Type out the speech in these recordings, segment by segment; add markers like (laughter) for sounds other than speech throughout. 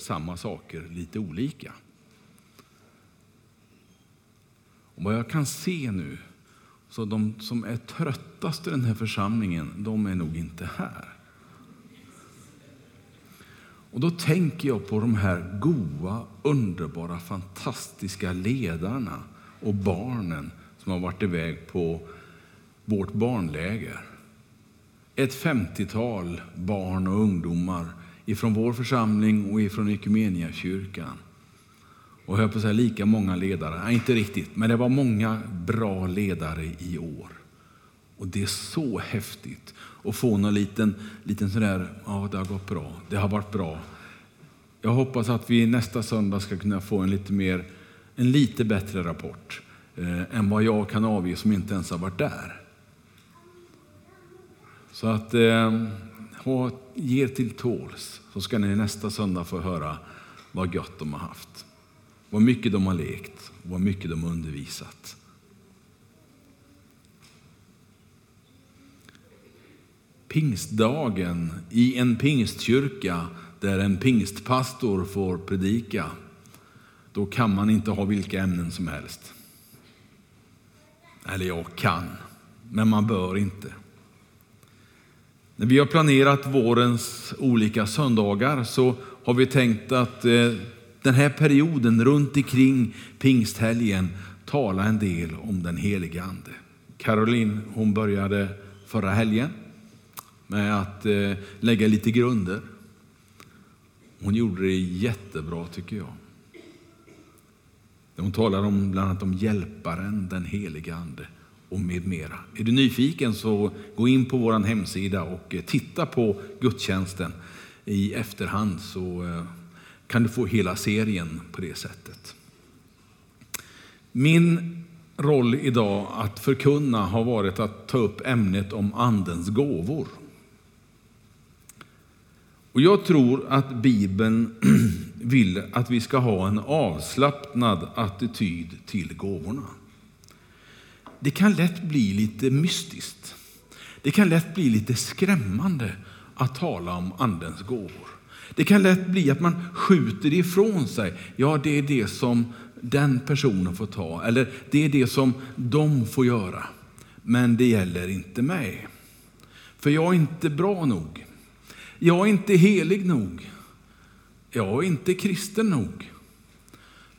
samma saker lite olika. Och vad jag kan se nu, så de som är tröttast i den här församlingen, de är nog inte här. Och då tänker jag på de här goa, underbara, fantastiska ledarna och barnen som har varit iväg på vårt barnläger. Ett femtiotal barn och ungdomar ifrån vår församling och ifrån kyrkan. Och jag på att säga lika många ledare, nej inte riktigt, men det var många bra ledare i år. Och det är så häftigt att få någon liten, liten sådär, ja det har gått bra, det har varit bra. Jag hoppas att vi nästa söndag ska kunna få en lite, mer, en lite bättre rapport eh, än vad jag kan avge som inte ens har varit där. Så att eh, ha, ge till tåls, så ska ni nästa söndag få höra vad gött de har haft. Vad mycket de har lekt, vad mycket de har undervisat. Pingstdagen i en pingstkyrka där en pingstpastor får predika, då kan man inte ha vilka ämnen som helst. Eller jag kan, men man bör inte. När vi har planerat vårens olika söndagar så har vi tänkt att eh, den här perioden runt omkring pingsthelgen tala en del om den helige Ande. Caroline hon började förra helgen med att eh, lägga lite grunder. Hon gjorde det jättebra tycker jag. Hon talar om bland annat om hjälparen, den helige Ande och med mera. Är du nyfiken så gå in på vår hemsida och eh, titta på gudstjänsten i efterhand så eh, kan du få hela serien på det sättet. Min roll idag att förkunna har varit att ta upp ämnet om Andens gåvor. Och jag tror att Bibeln (clears throat) vill att vi ska ha en avslappnad attityd till gåvorna. Det kan lätt bli lite mystiskt. Det kan lätt bli lite skrämmande att tala om Andens gåvor. Det kan lätt bli att man skjuter ifrån sig. Ja, det är det som den personen får ta, eller det är det som de får göra. Men det gäller inte mig. För jag är inte bra nog. Jag är inte helig nog. Jag är inte kristen nog.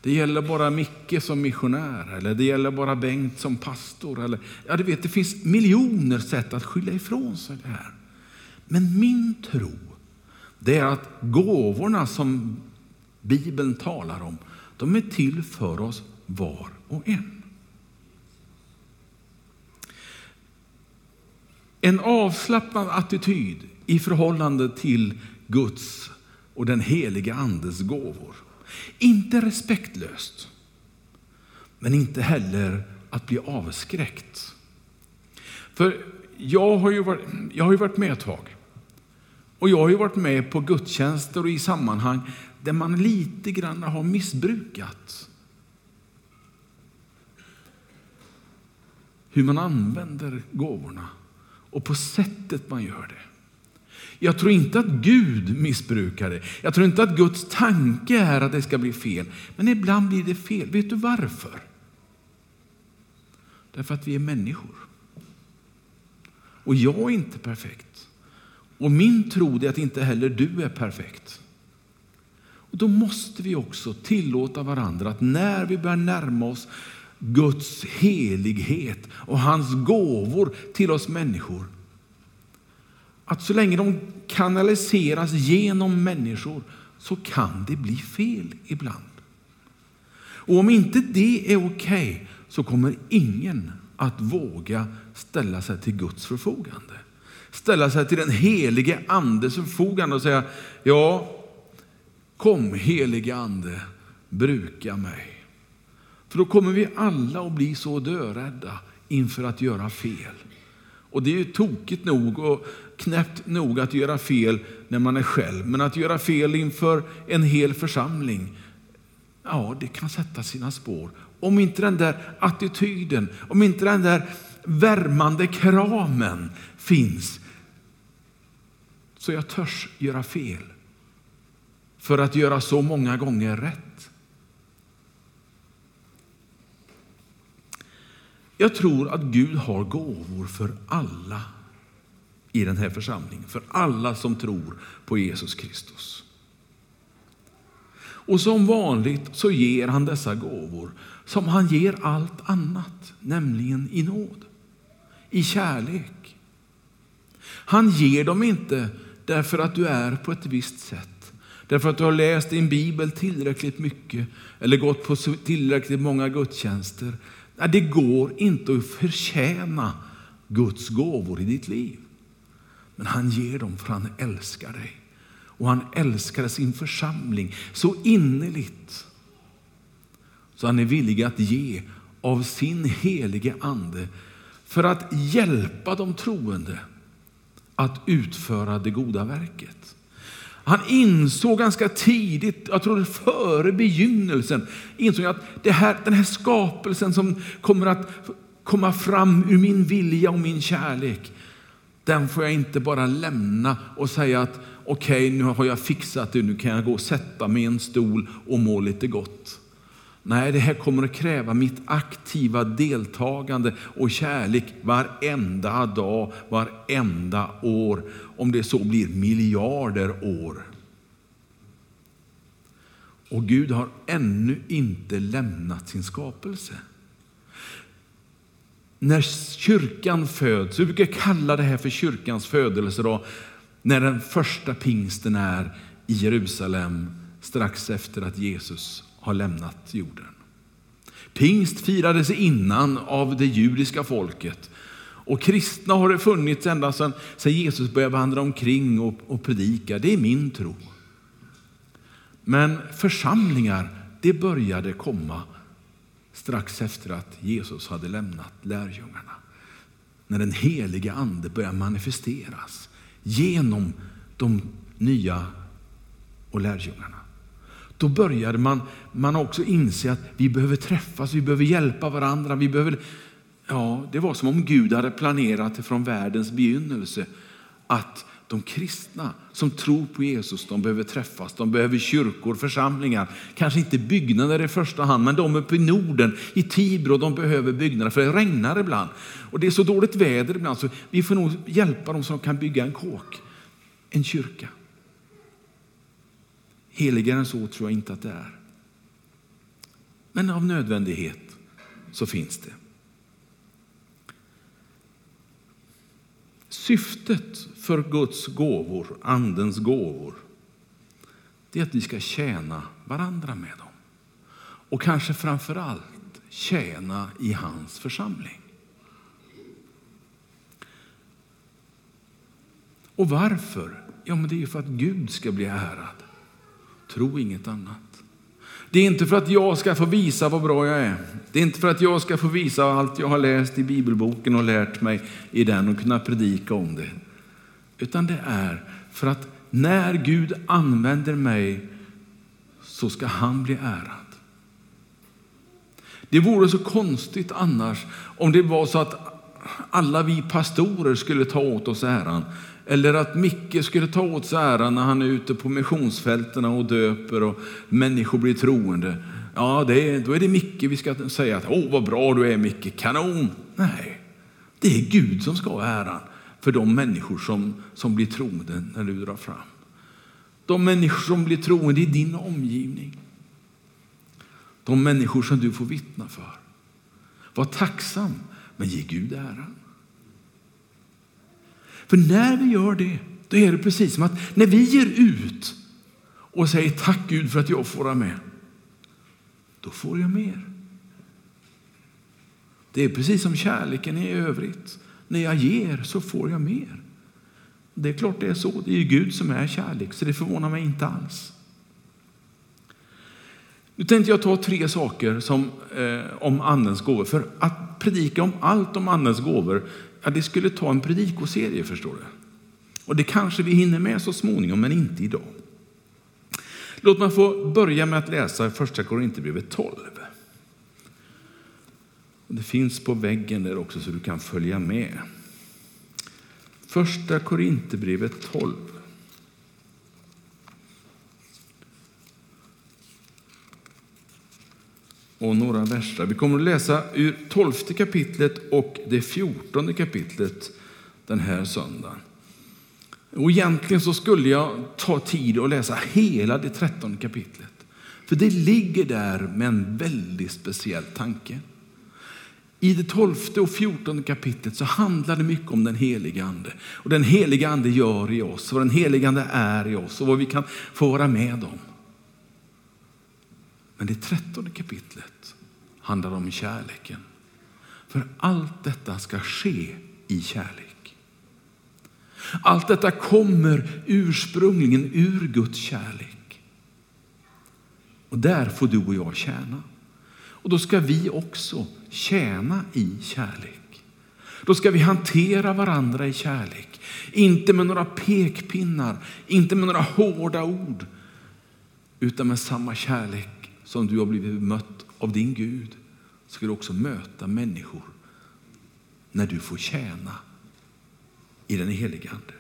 Det gäller bara Micke som missionär, eller det gäller bara Bengt som pastor. Eller, ja, du vet, det finns miljoner sätt att skylla ifrån sig det här. Men min tro, det är att gåvorna som Bibeln talar om, de är till för oss var och en. En avslappnad attityd i förhållande till Guds och den heliga Andes gåvor. Inte respektlöst, men inte heller att bli avskräckt. För jag har ju varit, jag har ju varit med ett tag. Och jag har ju varit med på gudstjänster och i sammanhang där man lite grann har missbrukat hur man använder gåvorna och på sättet man gör det. Jag tror inte att Gud missbrukar det. Jag tror inte att Guds tanke är att det ska bli fel. Men ibland blir det fel. Vet du varför? Därför att vi är människor. Och jag är inte perfekt. Och min tro är att inte heller du är perfekt. Och då måste vi också tillåta varandra att när vi börjar närma oss Guds helighet och hans gåvor till oss människor att så länge de kanaliseras genom människor så kan det bli fel ibland. Och om inte det är okej okay, så kommer ingen att våga ställa sig till Guds förfogande. Ställa sig till den helige Andes förfogande och säga, ja, kom helige Ande, bruka mig. För då kommer vi alla att bli så dörädda inför att göra fel. Och det är ju tokigt nog och knäppt nog att göra fel när man är själv. Men att göra fel inför en hel församling, ja, det kan sätta sina spår. Om inte den där attityden, om inte den där värmande kramen finns, så jag törs göra fel. för att göra så många gånger rätt. Jag tror att Gud har gåvor för alla i den här församlingen, för alla som tror på Jesus Kristus. Och som vanligt så ger han dessa gåvor som han ger allt annat, nämligen i nåd, i kärlek. Han ger dem inte därför att du är på ett visst sätt, därför att du har läst din bibel tillräckligt mycket eller gått på tillräckligt många gudstjänster. Nej, det går inte att förtjäna Guds gåvor i ditt liv. Men han ger dem för han älskar dig. Och han älskar sin församling så innerligt så han är villig att ge av sin helige ande för att hjälpa de troende att utföra det goda verket. Han insåg ganska tidigt, jag tror före begynnelsen, insåg att det här, den här skapelsen som kommer att komma fram ur min vilja och min kärlek, den får jag inte bara lämna och säga att okej, okay, nu har jag fixat det, nu kan jag gå och sätta mig i en stol och må lite gott. Nej, det här kommer att kräva mitt aktiva deltagande och kärlek varenda dag, varenda år, om det så blir miljarder år. Och Gud har ännu inte lämnat sin skapelse. När kyrkan föds, vi brukar kalla det här för kyrkans födelse, då, när den första pingsten är i Jerusalem strax efter att Jesus har lämnat jorden. Pingst firades innan av det judiska folket. Och kristna har det funnits ända sedan, sedan Jesus började vandra omkring och, och predika. Det är min tro. Men församlingar, det började komma strax efter att Jesus hade lämnat lärjungarna. När den heliga ande började manifesteras genom de nya och lärjungarna. Då började man, man också inse att vi behöver träffas, vi behöver hjälpa varandra. Vi behöver, ja, det var som om Gud hade planerat från världens begynnelse att de kristna som tror på Jesus de behöver träffas, de behöver kyrkor, församlingar. Kanske inte byggnader i första hand, men de uppe i Norden, i Tibro, de behöver byggnader för det regnar ibland. Och det är så dåligt väder ibland så vi får nog hjälpa dem som kan bygga en kåk, en kyrka. Heligare än så tror jag inte att det är. Men av nödvändighet så finns det. Syftet för Guds gåvor, Andens gåvor, det är att vi ska tjäna varandra med dem. Och kanske framför allt tjäna i hans församling. Och varför? Ja, men det är för att Gud ska bli ärad. Tro inget annat. Det är inte för att jag ska få visa vad bra jag är. Det är inte för att jag ska få visa allt jag har läst i bibelboken och lärt mig i den och kunna predika om det. Utan det är för att när Gud använder mig så ska han bli ärad. Det vore så konstigt annars om det var så att alla vi pastorer skulle ta åt oss äran. Eller att Micke skulle ta åt sig äran när han är ute på missionsfälten och döper och människor blir troende. Ja, det är, då är det Micke vi ska säga att åh vad bra du är Micke, kanon. Nej, det är Gud som ska ha äran för de människor som, som blir troende när du drar fram. De människor som blir troende i din omgivning. De människor som du får vittna för. Var tacksam, men ge Gud äran. För när vi gör det, då är det precis som att när vi ger ut och säger tack Gud för att jag får vara med, då får jag mer. Det är precis som kärleken i övrigt. När jag ger så får jag mer. Det är klart det är så. Det är Gud som är kärlek, så det förvånar mig inte alls. Nu tänkte jag ta tre saker som, eh, om Andens gåvor. För att predika om allt om Andens gåvor, ja, det skulle ta en predikoserie förstår du. Och det kanske vi hinner med så småningom, men inte idag. Låt mig få börja med att läsa första Korinthierbrevet 12. Det finns på väggen där också så du kan följa med. Första Korinthierbrevet 12. Och några verser. Vi kommer att läsa ur tolfte kapitlet och det fjortonde kapitlet den här söndagen. Och egentligen så skulle jag ta tid att läsa hela det trettonde kapitlet. För det ligger där med en väldigt speciell tanke. I det tolfte och fjortonde kapitlet så handlar det mycket om den heliga Ande. Och den heliga Ande gör i oss, vad den heliga Ande är i oss och vad vi kan få vara med om. Men det trettonde kapitlet handlar om kärleken. För allt detta ska ske i kärlek. Allt detta kommer ursprungligen ur Guds kärlek. Och där får du och jag tjäna. Och då ska vi också tjäna i kärlek. Då ska vi hantera varandra i kärlek. Inte med några pekpinnar, inte med några hårda ord, utan med samma kärlek som du har blivit mött av din Gud ska du också möta människor när du får tjäna i den helige Ande.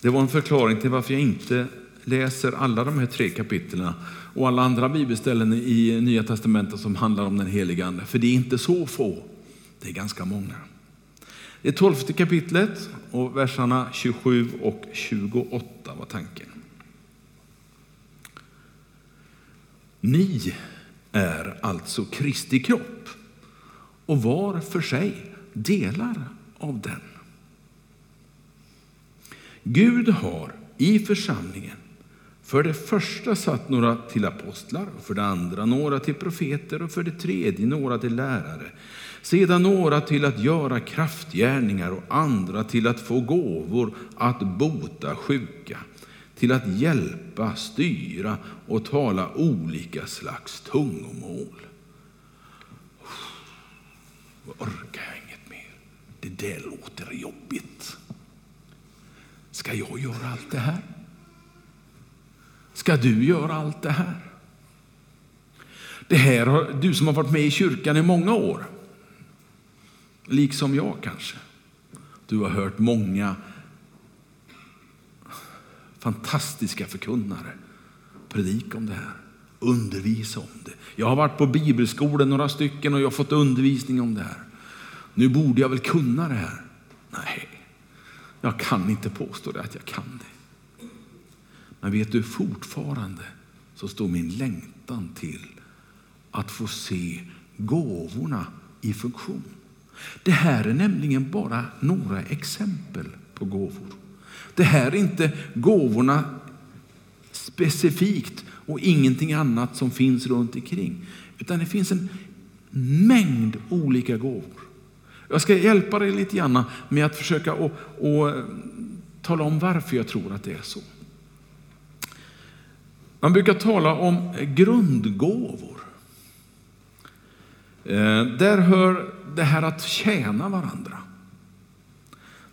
Det var en förklaring till varför jag inte läser alla de här tre kapitlen och alla andra bibelställen i Nya Testamentet som handlar om den helige Ande. För det är inte så få, det är ganska många. Det tolfte kapitlet och verserna 27 och 28 var tanken. Ni är alltså Kristi kropp och var för sig delar av den. Gud har i församlingen för det första satt några till apostlar, för det andra några till profeter och för det tredje några till lärare. Sedan några till att göra kraftgärningar och andra till att få gåvor att bota sjuka till att hjälpa, styra och tala olika slags tungomål. Då orkar jag inget mer. Det där låter jobbigt. Ska jag göra allt det här? Ska du göra allt det här? Det här har du som har varit med i kyrkan i många år, liksom jag kanske. Du har hört många fantastiska förkunnare predika om det här, undervisa om det. Jag har varit på bibelskolan några stycken och jag har fått undervisning om det här. Nu borde jag väl kunna det här? Nej, jag kan inte påstå det att jag kan det. Men vet du, fortfarande så står min längtan till att få se gåvorna i funktion. Det här är nämligen bara några exempel på gåvor. Det här är inte gåvorna specifikt och ingenting annat som finns runt omkring. Utan det finns en mängd olika gåvor. Jag ska hjälpa dig lite grann med att försöka och, och eh, tala om varför jag tror att det är så. Man brukar tala om grundgåvor. Eh, där hör det här att tjäna varandra.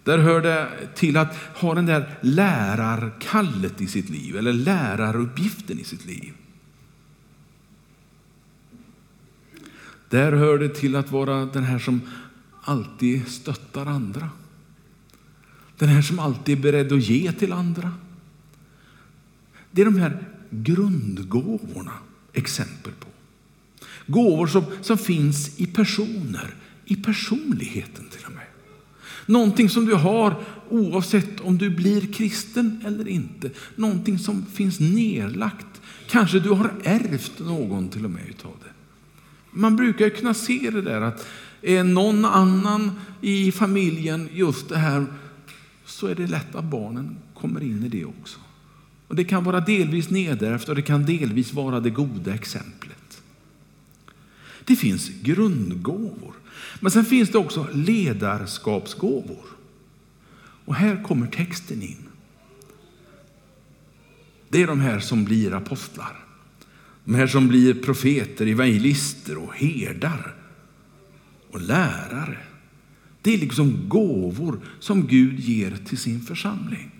Där hör det till att ha den där lärarkallet i sitt liv, eller läraruppgiften i sitt liv. Där hör det till att vara den här som alltid stöttar andra. Den här som alltid är beredd att ge till andra. Det är de här grundgåvorna exempel på. Gåvor som, som finns i personer, i personligheten till och med. Någonting som du har oavsett om du blir kristen eller inte. Någonting som finns nedlagt. Kanske du har ärvt någon till och med utav det. Man brukar kunna se det där att är någon annan i familjen just det här så är det lätt att barnen kommer in i det också. Och Det kan vara delvis nedärvt och det kan delvis vara det goda exemplet. Det finns grundgåvor. Men sen finns det också ledarskapsgåvor. Och här kommer texten in. Det är de här som blir apostlar. De här som blir profeter, evangelister och herdar och lärare. Det är liksom gåvor som Gud ger till sin församling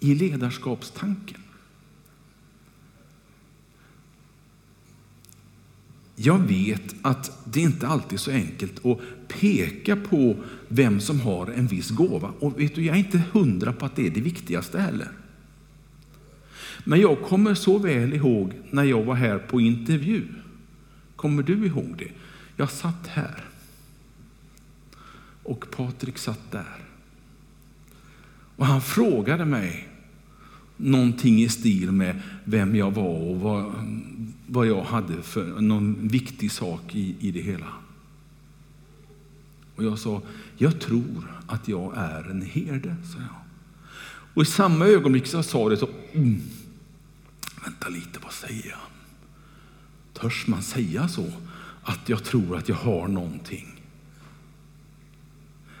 i ledarskapstanken. Jag vet att det inte alltid är så enkelt att peka på vem som har en viss gåva. Och vet du, jag är inte hundra på att det är det viktigaste heller. Men jag kommer så väl ihåg när jag var här på intervju. Kommer du ihåg det? Jag satt här. Och Patrik satt där. Och han frågade mig någonting i stil med vem jag var och vad, vad jag hade för någon viktig sak i, i det hela. Och jag sa, jag tror att jag är en herde, sa jag. Och i samma ögonblick som jag sa det så, mm, vänta lite, vad säger jag? Törs man säga så? Att jag tror att jag har någonting?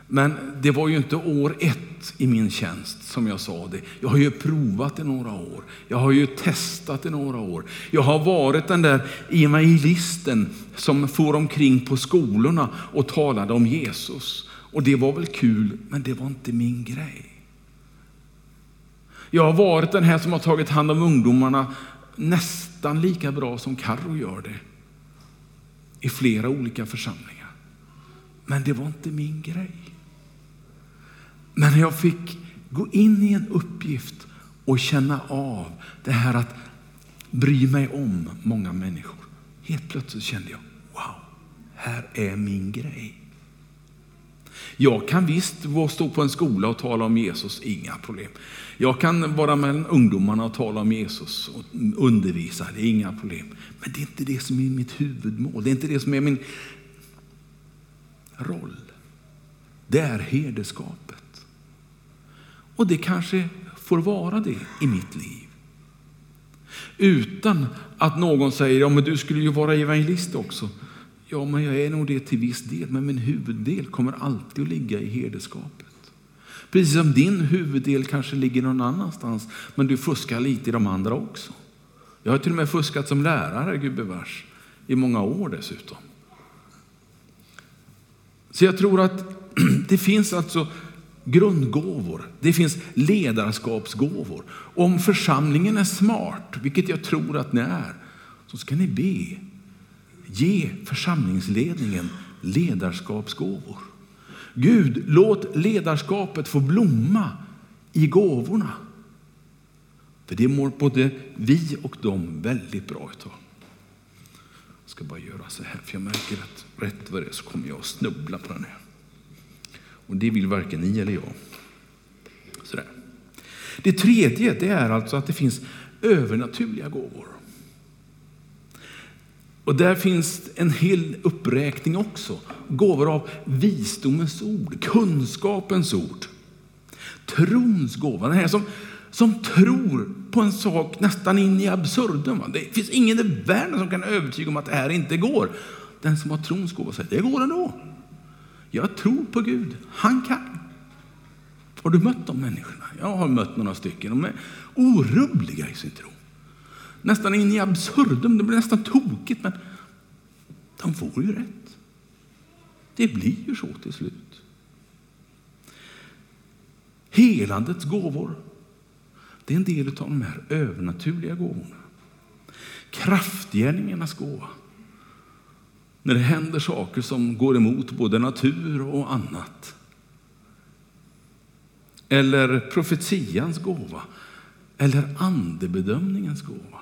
Men det var ju inte år ett i min tjänst som jag sa det. Jag har ju provat i några år. Jag har ju testat i några år. Jag har varit den där evangelisten som for omkring på skolorna och talade om Jesus. Och det var väl kul, men det var inte min grej. Jag har varit den här som har tagit hand om ungdomarna nästan lika bra som Karro gör det. I flera olika församlingar. Men det var inte min grej. Men jag fick gå in i en uppgift och känna av det här att bry mig om många människor. Helt plötsligt kände jag, wow, här är min grej. Jag kan visst stå på en skola och tala om Jesus, inga problem. Jag kan vara med ungdomarna och tala om Jesus och undervisa, det är inga problem. Men det är inte det som är mitt huvudmål, det är inte det som är min roll. Det är herdeskap. Och det kanske får vara det i mitt liv. Utan att någon säger, ja men du skulle ju vara evangelist också. Ja, men jag är nog det till viss del, men min huvuddel kommer alltid att ligga i herdeskapet. Precis som din huvuddel kanske ligger någon annanstans, men du fuskar lite i de andra också. Jag har till och med fuskat som lärare, gubevars, i många år dessutom. Så jag tror att (clears throat) det finns alltså grundgåvor, det finns ledarskapsgåvor. Om församlingen är smart, vilket jag tror att ni är, så ska ni be. Ge församlingsledningen ledarskapsgåvor. Gud, låt ledarskapet få blomma i gåvorna. För det mår både vi och de väldigt bra utav. Jag ska bara göra så här, för jag märker att rätt vad det är så kommer jag att snubbla på den här. Och det vill varken ni eller jag. Sådär. Det tredje det är alltså att det finns övernaturliga gåvor. Och där finns en hel uppräkning också. Gåvor av visdomens ord, kunskapens ord. Trons gåva, den här som, som tror på en sak nästan in i absurdum. Det finns ingen i världen som kan övertyga om att det här inte går. Den som har trons gåva säger, det går ändå. Jag tror på Gud, han kan. Har du mött de människorna? Jag har mött några stycken. De är orubbliga i sin tro. Nästan in i absurdum, det blir nästan tokigt, men de får ju rätt. Det blir ju så till slut. Helandets gåvor, det är en del av de här övernaturliga gåvorna. Kraftgärningarnas gåva när det händer saker som går emot både natur och annat. Eller profetians gåva, eller andebedömningens gåva.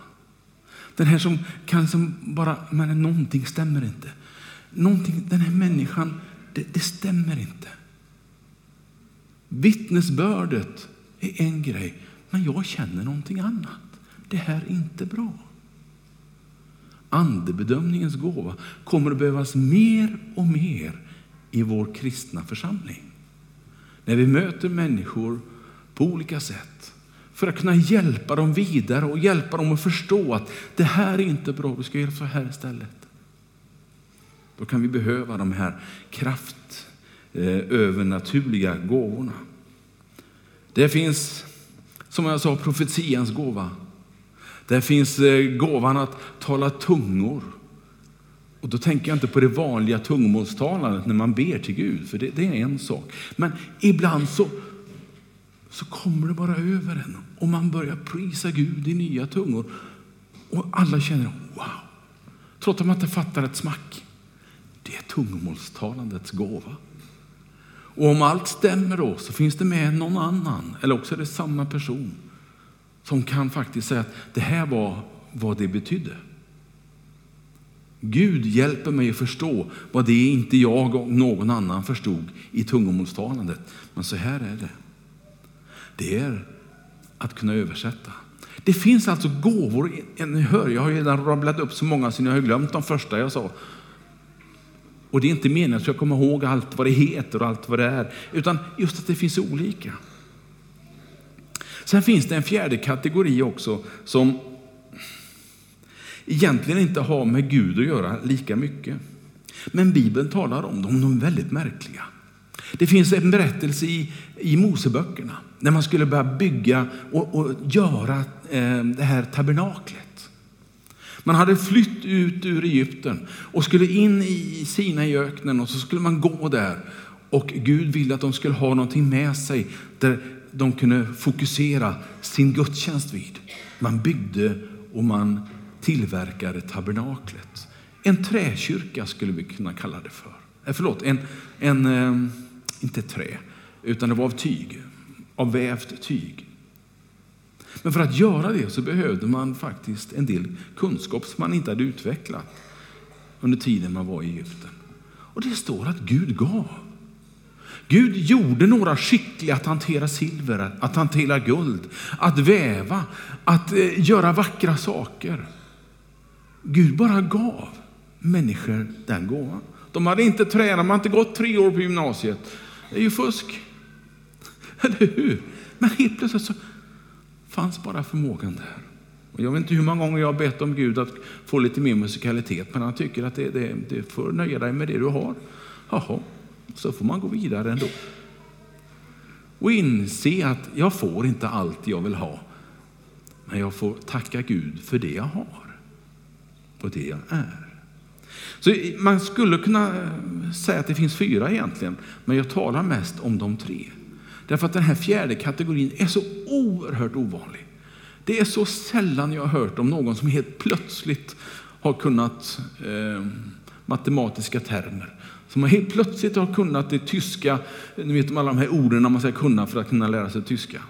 Den här som kan som bara, men någonting stämmer inte. Någonting, den här människan, det, det stämmer inte. Vittnesbördet är en grej, men jag känner någonting annat. Det här är inte bra andebedömningens gåva kommer att behövas mer och mer i vår kristna församling. När vi möter människor på olika sätt för att kunna hjälpa dem vidare och hjälpa dem att förstå att det här är inte bra, du ska göra så här istället. Då kan vi behöva de här kraft eh, övernaturliga gåvorna. Det finns, som jag sa, profetians gåva. Där finns eh, gåvan att tala tungor. Och då tänker jag inte på det vanliga tungomålstalandet när man ber till Gud, för det, det, är en sak. Men ibland så, så kommer det bara över en och man börjar prisa Gud i nya tungor. Och alla känner wow, trots att man inte fattar ett smack. Det är tungomålstalandets gåva. Och om allt stämmer då så finns det med någon annan, eller också är det samma person som kan faktiskt säga att det här var vad det betydde. Gud hjälper mig att förstå vad det inte jag och någon annan förstod i tungomålstalandet. Men så här är det. Det är att kunna översätta. Det finns alltså gåvor. Ni hör, jag har redan rabblat upp så många så jag har glömt de första jag sa. Och det är inte meningen att jag kommer ihåg allt vad det heter och allt vad det är, utan just att det finns olika. Sen finns det en fjärde kategori också som egentligen inte har med Gud att göra lika mycket. Men Bibeln talar om dem, de är väldigt märkliga. Det finns en berättelse i, i Moseböckerna när man skulle börja bygga och, och göra eh, det här tabernaklet. Man hade flytt ut ur Egypten och skulle in i Sina i öknen och så skulle man gå där. Och Gud ville att de skulle ha någonting med sig där de kunde fokusera sin gudstjänst vid. Man byggde och man tillverkade tabernaklet. En träkyrka skulle vi kunna kalla det för. Eh, förlåt, en, en, eh, inte trä, utan det var av tyg, av vävt tyg. Men för att göra det så behövde man faktiskt en del kunskap som man inte hade utvecklat under tiden man var i Egypten. Och det står att Gud gav. Gud gjorde några skickliga att hantera silver, att hantera guld, att väva, att eh, göra vackra saker. Gud bara gav människor den gåvan. De hade inte tränat, de hade inte gått tre år på gymnasiet. Det är ju fusk. (laughs) Eller hur? Men helt plötsligt så fanns bara förmågan där. Och jag vet inte hur många gånger jag har bett om Gud att få lite mer musikalitet, men han tycker att det, det, det får nöja dig med det du har. Jaha, så får man gå vidare ändå. Och inse att jag får inte allt jag vill ha, men jag får tacka Gud för det jag har och det jag är. Så man skulle kunna eh, säga att det finns fyra egentligen, men jag talar mest om de tre. Därför att den här fjärde kategorin är så oerhört ovanlig. Det är så sällan jag har hört om någon som helt plötsligt har kunnat eh, matematiska termer. Som helt plötsligt har kunnat det tyska, ni vet alla de här orden man ska kunna för att kunna lära sig tyska.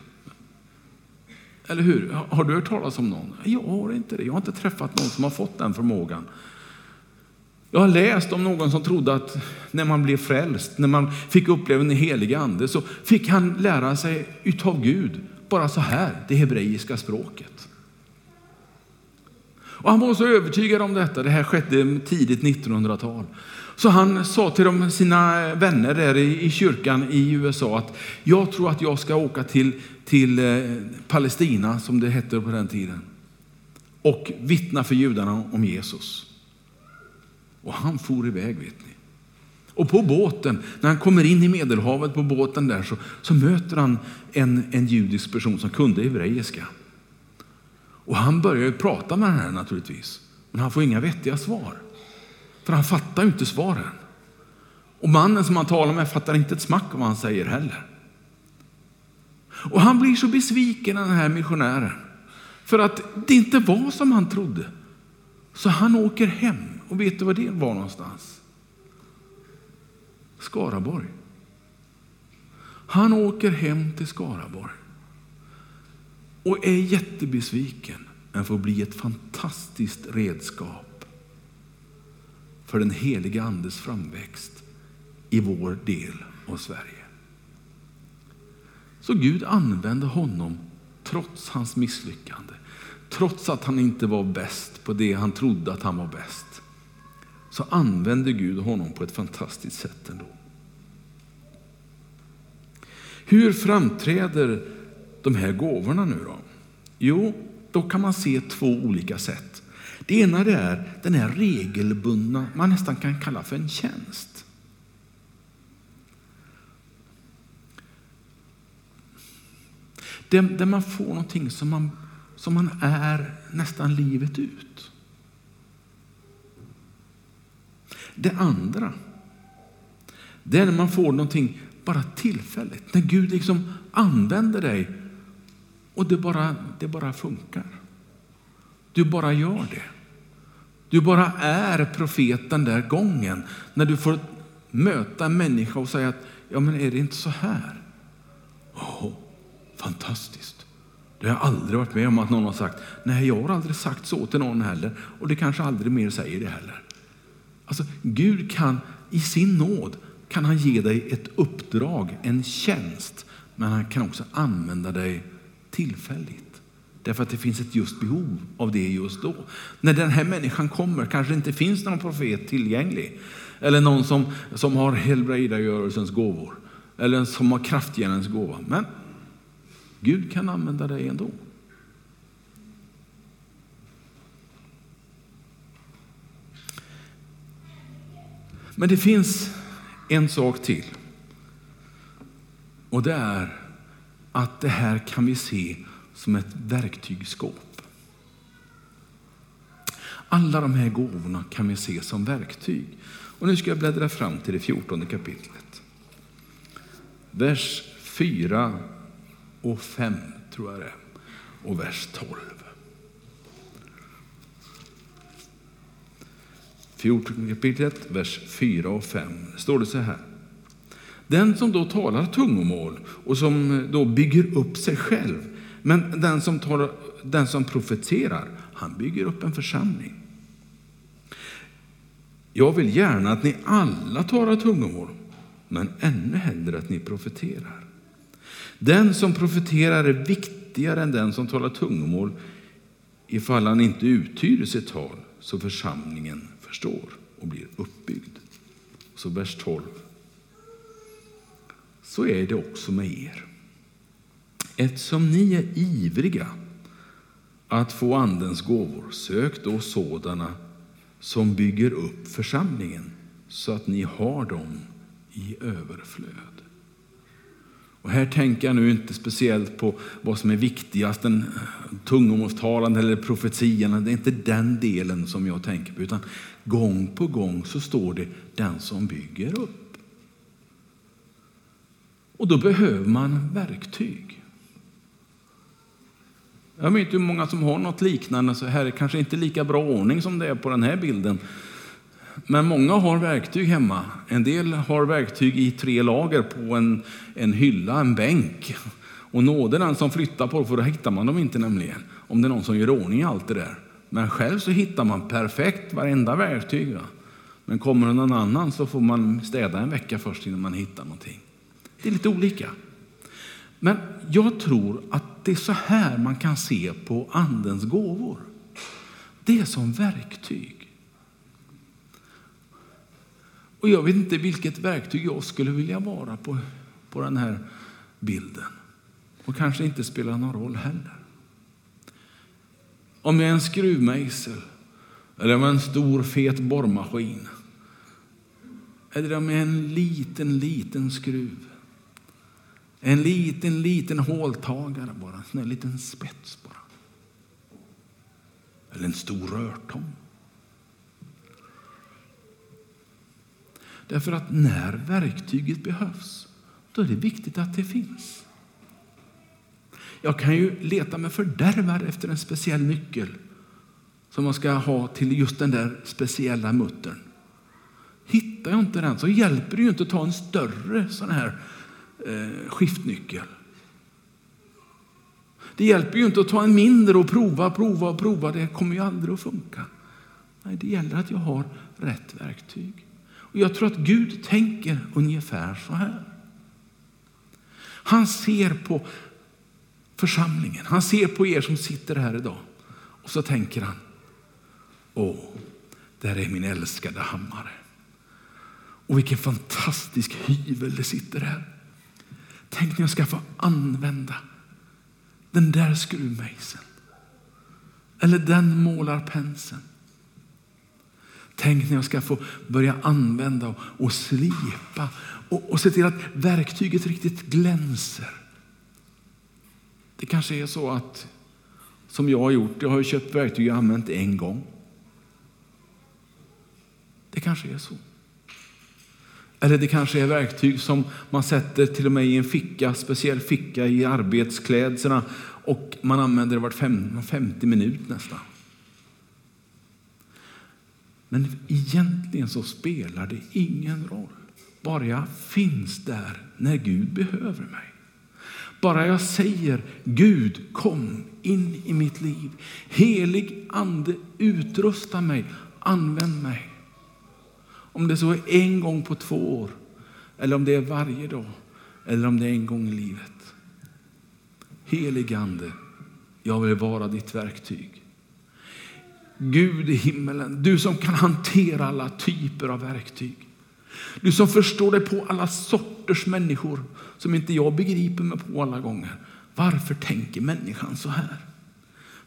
Eller hur? Har du hört talas om någon? Jag har inte det. Jag har inte träffat någon som har fått den förmågan. Jag har läst om någon som trodde att när man blev frälst, när man fick uppleva den helige ande, så fick han lära sig utav Gud, bara så här, det hebreiska språket. Och han var så övertygad om detta, det här skedde tidigt 1900-tal. Så han sa till de, sina eh, vänner där i, i kyrkan i USA att jag tror att jag ska åka till, till eh, Palestina, som det hette på den tiden, och vittna för judarna om Jesus. Och han for iväg, vet ni. Och på båten, när han kommer in i Medelhavet på båten där så, så möter han en, en judisk person som kunde hebreiska. Och han börjar ju prata med den här naturligtvis, men han får inga vettiga svar. För han fattar ju inte svaren. Och mannen som han talar med fattar inte ett smack vad han säger heller. Och han blir så besviken, den här missionären, för att det inte var som han trodde. Så han åker hem. Och vet du var det var någonstans? Skaraborg. Han åker hem till Skaraborg och är jättebesviken, men får bli ett fantastiskt redskap för den heliga Andes framväxt i vår del av Sverige. Så Gud använde honom trots hans misslyckande. Trots att han inte var bäst på det han trodde att han var bäst. Så använde Gud honom på ett fantastiskt sätt ändå. Hur framträder de här gåvorna nu då? Jo, då kan man se två olika sätt. Det ena det är den här regelbundna, man nästan kan kalla för en tjänst. Där man får någonting som man, som man är nästan livet ut. Det andra, det är när man får någonting bara tillfälligt. När Gud liksom använder dig och det bara, det bara funkar. Du bara gör det. Du bara är profeten där gången när du får möta en människa och säga att ja, men är det inte så här? Oh, fantastiskt. Det har jag aldrig varit med om att någon har sagt. Nej, jag har aldrig sagt så till någon heller. Och det kanske aldrig mer säger det heller. Alltså, Gud kan i sin nåd kan han ge dig ett uppdrag, en tjänst. Men han kan också använda dig tillfälligt. Därför att det finns ett just behov av det just då. När den här människan kommer kanske det inte finns någon profet tillgänglig. Eller någon som, som har helbrägdagörelsens gåvor. Eller som har kraftgärningens gåva. Men Gud kan använda dig ändå. Men det finns en sak till. Och det är att det här kan vi se som ett verktygsskåp. Alla de här gåvorna kan vi se som verktyg. Och nu ska jag bläddra fram till det fjortonde kapitlet. Vers 4 och 5 tror jag det är. Och vers 12. 14 kapitlet, vers 4 och 5 står det så här. Den som då talar tungomål och som då bygger upp sig själv, men den som, tar, den som profeterar, han bygger upp en församling. Jag vill gärna att ni alla talar tungomål, men ännu hellre att ni profeterar. Den som profeterar är viktigare än den som talar tungomål ifall han inte uttyder sitt tal så församlingen förstår och blir uppbyggd. Så vers 12. Så är det också med er. Eftersom ni är ivriga att få Andens gåvor, sök då sådana som bygger upp församlingen så att ni har dem i överflöd. Och här tänker jag nu inte speciellt på vad som är viktigast, den tungomålstalande eller profetierna. Det är inte den delen som jag tänker på, utan gång på gång så står det den som bygger upp. Och då behöver man verktyg. Jag vet inte hur många som har något liknande, så här är kanske inte lika bra ordning som det är på den här bilden. Men många har verktyg hemma. En del har verktyg i tre lager på en, en hylla, en bänk. Och nåde den som flyttar på för då hittar man dem inte nämligen. Om det är någon som gör ordning allt det där. Men själv så hittar man perfekt varenda verktyg. Va? Men kommer det någon annan så får man städa en vecka först innan man hittar någonting. Det är lite olika. Men jag tror att det är så här man kan se på Andens gåvor. Det är som verktyg. Och jag vet inte vilket verktyg jag skulle vilja vara på, på den här bilden. Och kanske inte spelar någon roll heller. Om jag är en skruvmejsel, eller om jag är en stor fet borrmaskin. Eller om jag är en liten, liten skruv. En liten, liten håltagare bara, en liten spets bara. Eller en stor rörtång. Därför att när verktyget behövs, då är det viktigt att det finns. Jag kan ju leta mig fördärvad efter en speciell nyckel som man ska ha till just den där speciella muttern. Hittar jag inte den så hjälper det ju inte att ta en större sån här eh, skiftnyckel. Det hjälper ju inte att ta en mindre och prova, prova och prova. Det kommer ju aldrig att funka. Nej, det gäller att jag har rätt verktyg. Och jag tror att Gud tänker ungefär så här. Han ser på församlingen, han ser på er som sitter här idag. Och så tänker han, åh, där är min älskade hammare. Och vilken fantastisk hyvel det sitter här. Tänk när jag ska få använda den där skruvmejseln. Eller den målarpenseln. Tänk när jag ska få börja använda och, och slipa och, och se till att verktyget riktigt glänser. Det kanske är så att, som jag har gjort, jag har köpt verktyg jag använt en gång. Det kanske är så. Eller det kanske är verktyg som man sätter till och med i en ficka, speciell ficka i arbetsklädseln och man använder det vart 50 minut nästan. Men egentligen så spelar det ingen roll. Bara jag finns där när Gud behöver mig. Bara jag säger Gud kom in i mitt liv. Helig ande utrusta mig, använd mig. Om det så är en gång på två år, eller om det är varje dag, eller om det är en gång i livet. Heligande, jag vill vara ditt verktyg. Gud i himmelen, du som kan hantera alla typer av verktyg. Du som förstår dig på alla sorters människor som inte jag begriper mig på alla gånger. Varför tänker människan så här?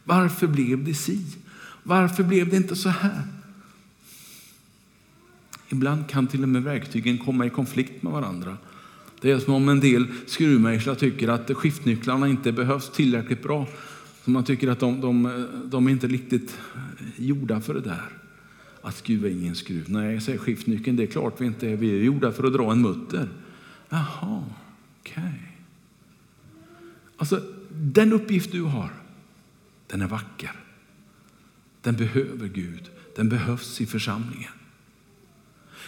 Varför blev det si? Varför blev det inte så här? Ibland kan till och med verktygen komma i konflikt med varandra. Det är som om en del skruvmejslar tycker att skiftnycklarna inte behövs tillräckligt bra. Så man tycker att de, de, de är inte riktigt gjorda för det där. Att skruva i en skruv. Nej, säger skiftnyckeln, det är klart vi inte är. Vi är gjorda för att dra en mutter. Jaha, okej. Okay. Alltså, den uppgift du har, den är vacker. Den behöver Gud. Den behövs i församlingen.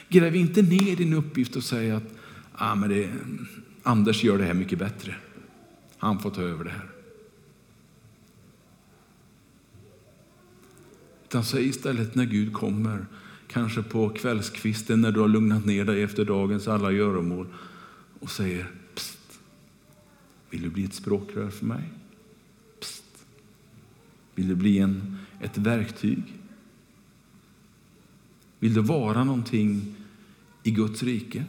Gräv inte ner din uppgift och säg att ah, men det, Anders gör det här mycket bättre. Han får ta över det här. Utan säg istället när Gud kommer, kanske på kvällskvisten när du har lugnat ner dig efter dagens alla göromål och säger Psst, vill du bli ett språkrör för mig? Psst, vill du bli en, ett verktyg? Vill du vara någonting i Guds rike?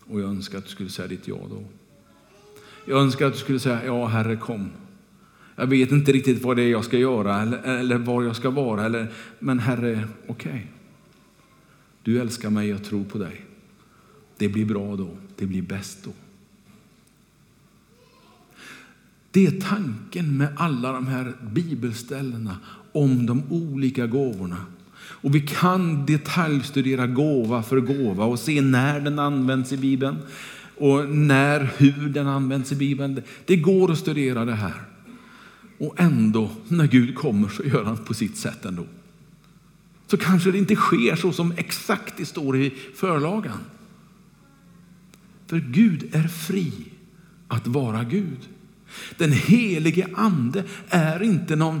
Och jag önskar att du skulle säga ditt ja då. Jag önskar att du skulle säga ja, Herre, kom. Jag vet inte riktigt vad det är jag ska göra eller, eller var jag ska vara. Eller, men Herre, okej. Okay. Du älskar mig, jag tror på dig. Det blir bra då. Det blir bäst då. Det är tanken med alla de här bibelställena om de olika gåvorna. Och vi kan detaljstudera gåva för gåva och se när den används i Bibeln och när, hur den används i Bibeln. Det går att studera det här. Och ändå, när Gud kommer så gör han på sitt sätt ändå. Så kanske det inte sker så som exakt det står i förlagan. För Gud är fri att vara Gud. Den helige ande är inte någon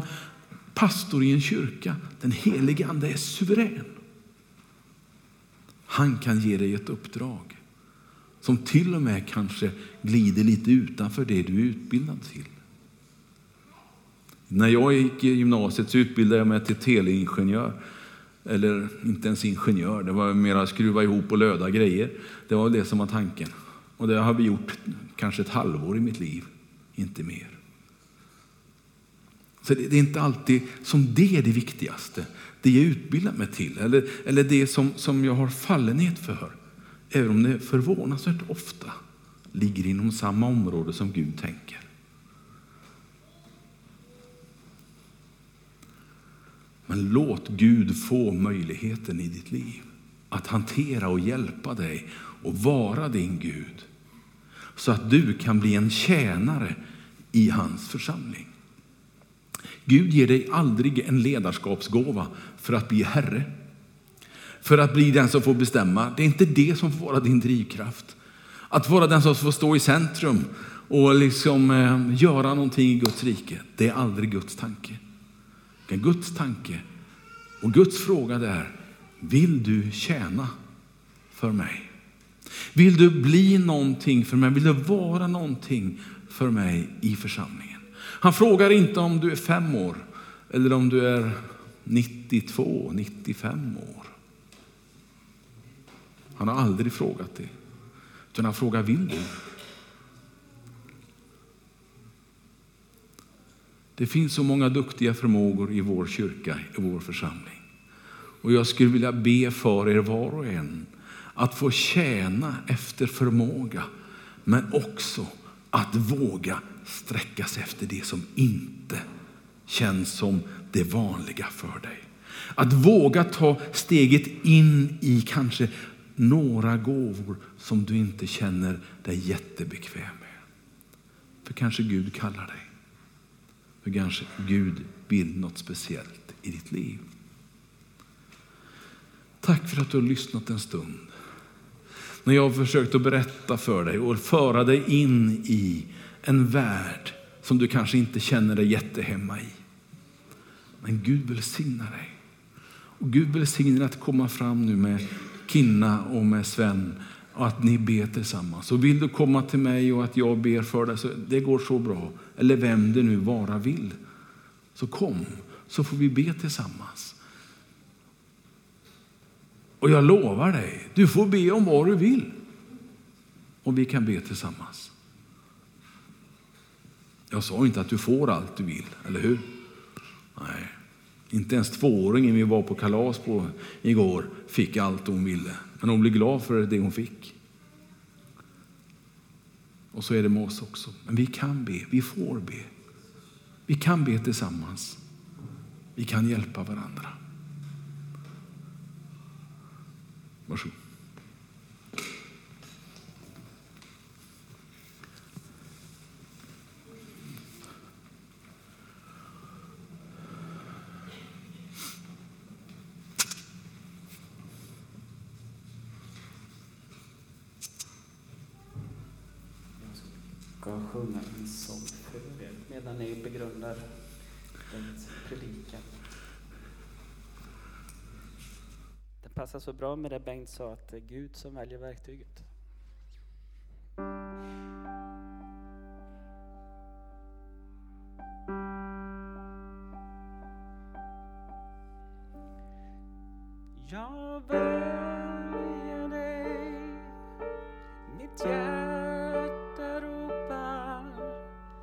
pastor i en kyrka. Den helige ande är suverän. Han kan ge dig ett uppdrag som till och med kanske glider lite utanför det du är utbildad till. När jag gick i gymnasiet så utbildade jag mig till teleingenjör. Eller inte ens ingenjör, det var mer att skruva ihop och löda grejer. Det var det som var tanken. Och det har vi gjort kanske ett halvår i mitt liv, inte mer. Så det är inte alltid som det är det viktigaste, det jag utbildar mig till eller, eller det som, som jag har fallenhet för. Även om det förvånansvärt ofta ligger inom samma område som Gud tänker. Men låt Gud få möjligheten i ditt liv att hantera och hjälpa dig och vara din Gud. Så att du kan bli en tjänare i hans församling. Gud ger dig aldrig en ledarskapsgåva för att bli herre. För att bli den som får bestämma. Det är inte det som får vara din drivkraft. Att vara den som får stå i centrum och liksom eh, göra någonting i Guds rike. Det är aldrig Guds tanke. Guds tanke och Guds fråga är, vill du tjäna för mig? Vill du bli någonting för mig? Vill du vara någonting för mig i församlingen? Han frågar inte om du är fem år eller om du är 92, 95 år. Han har aldrig frågat det. Utan han frågar, vill du? Det finns så många duktiga förmågor i vår kyrka, i vår församling. Och jag skulle vilja be för er var och en att få tjäna efter förmåga, men också att våga sträcka sig efter det som inte känns som det vanliga för dig. Att våga ta steget in i kanske några gåvor som du inte känner dig jättebekväm med. För kanske Gud kallar dig. För kanske Gud vill något speciellt i ditt liv. Tack för att du har lyssnat en stund. När jag har försökt att berätta för dig och föra dig in i en värld som du kanske inte känner dig jättehemma i. Men Gud välsigna dig. Och Gud välsignar att komma fram nu med Kinna och med Sven och att ni ber tillsammans. Och vill du komma till mig och att jag ber för dig, så det går så bra. Eller vem det nu vara vill. Så kom, så får vi be tillsammans. Och jag lovar dig, du får be om vad du vill. Och vi kan be tillsammans. Jag sa inte att du får allt du vill, eller hur? Nej, inte ens tvååringen vi var på kalas på igår fick allt hon ville. Men hon blev glad för det hon fick. Och så är det med oss också. Men vi kan be, vi får be. Vi kan be tillsammans. Vi kan hjälpa varandra. Varsågod. ska sjunga en sång för er medan ni begrundar Bengts predikan. Det passar så bra med det Bengt sa, att det är Gud som väljer verktyget.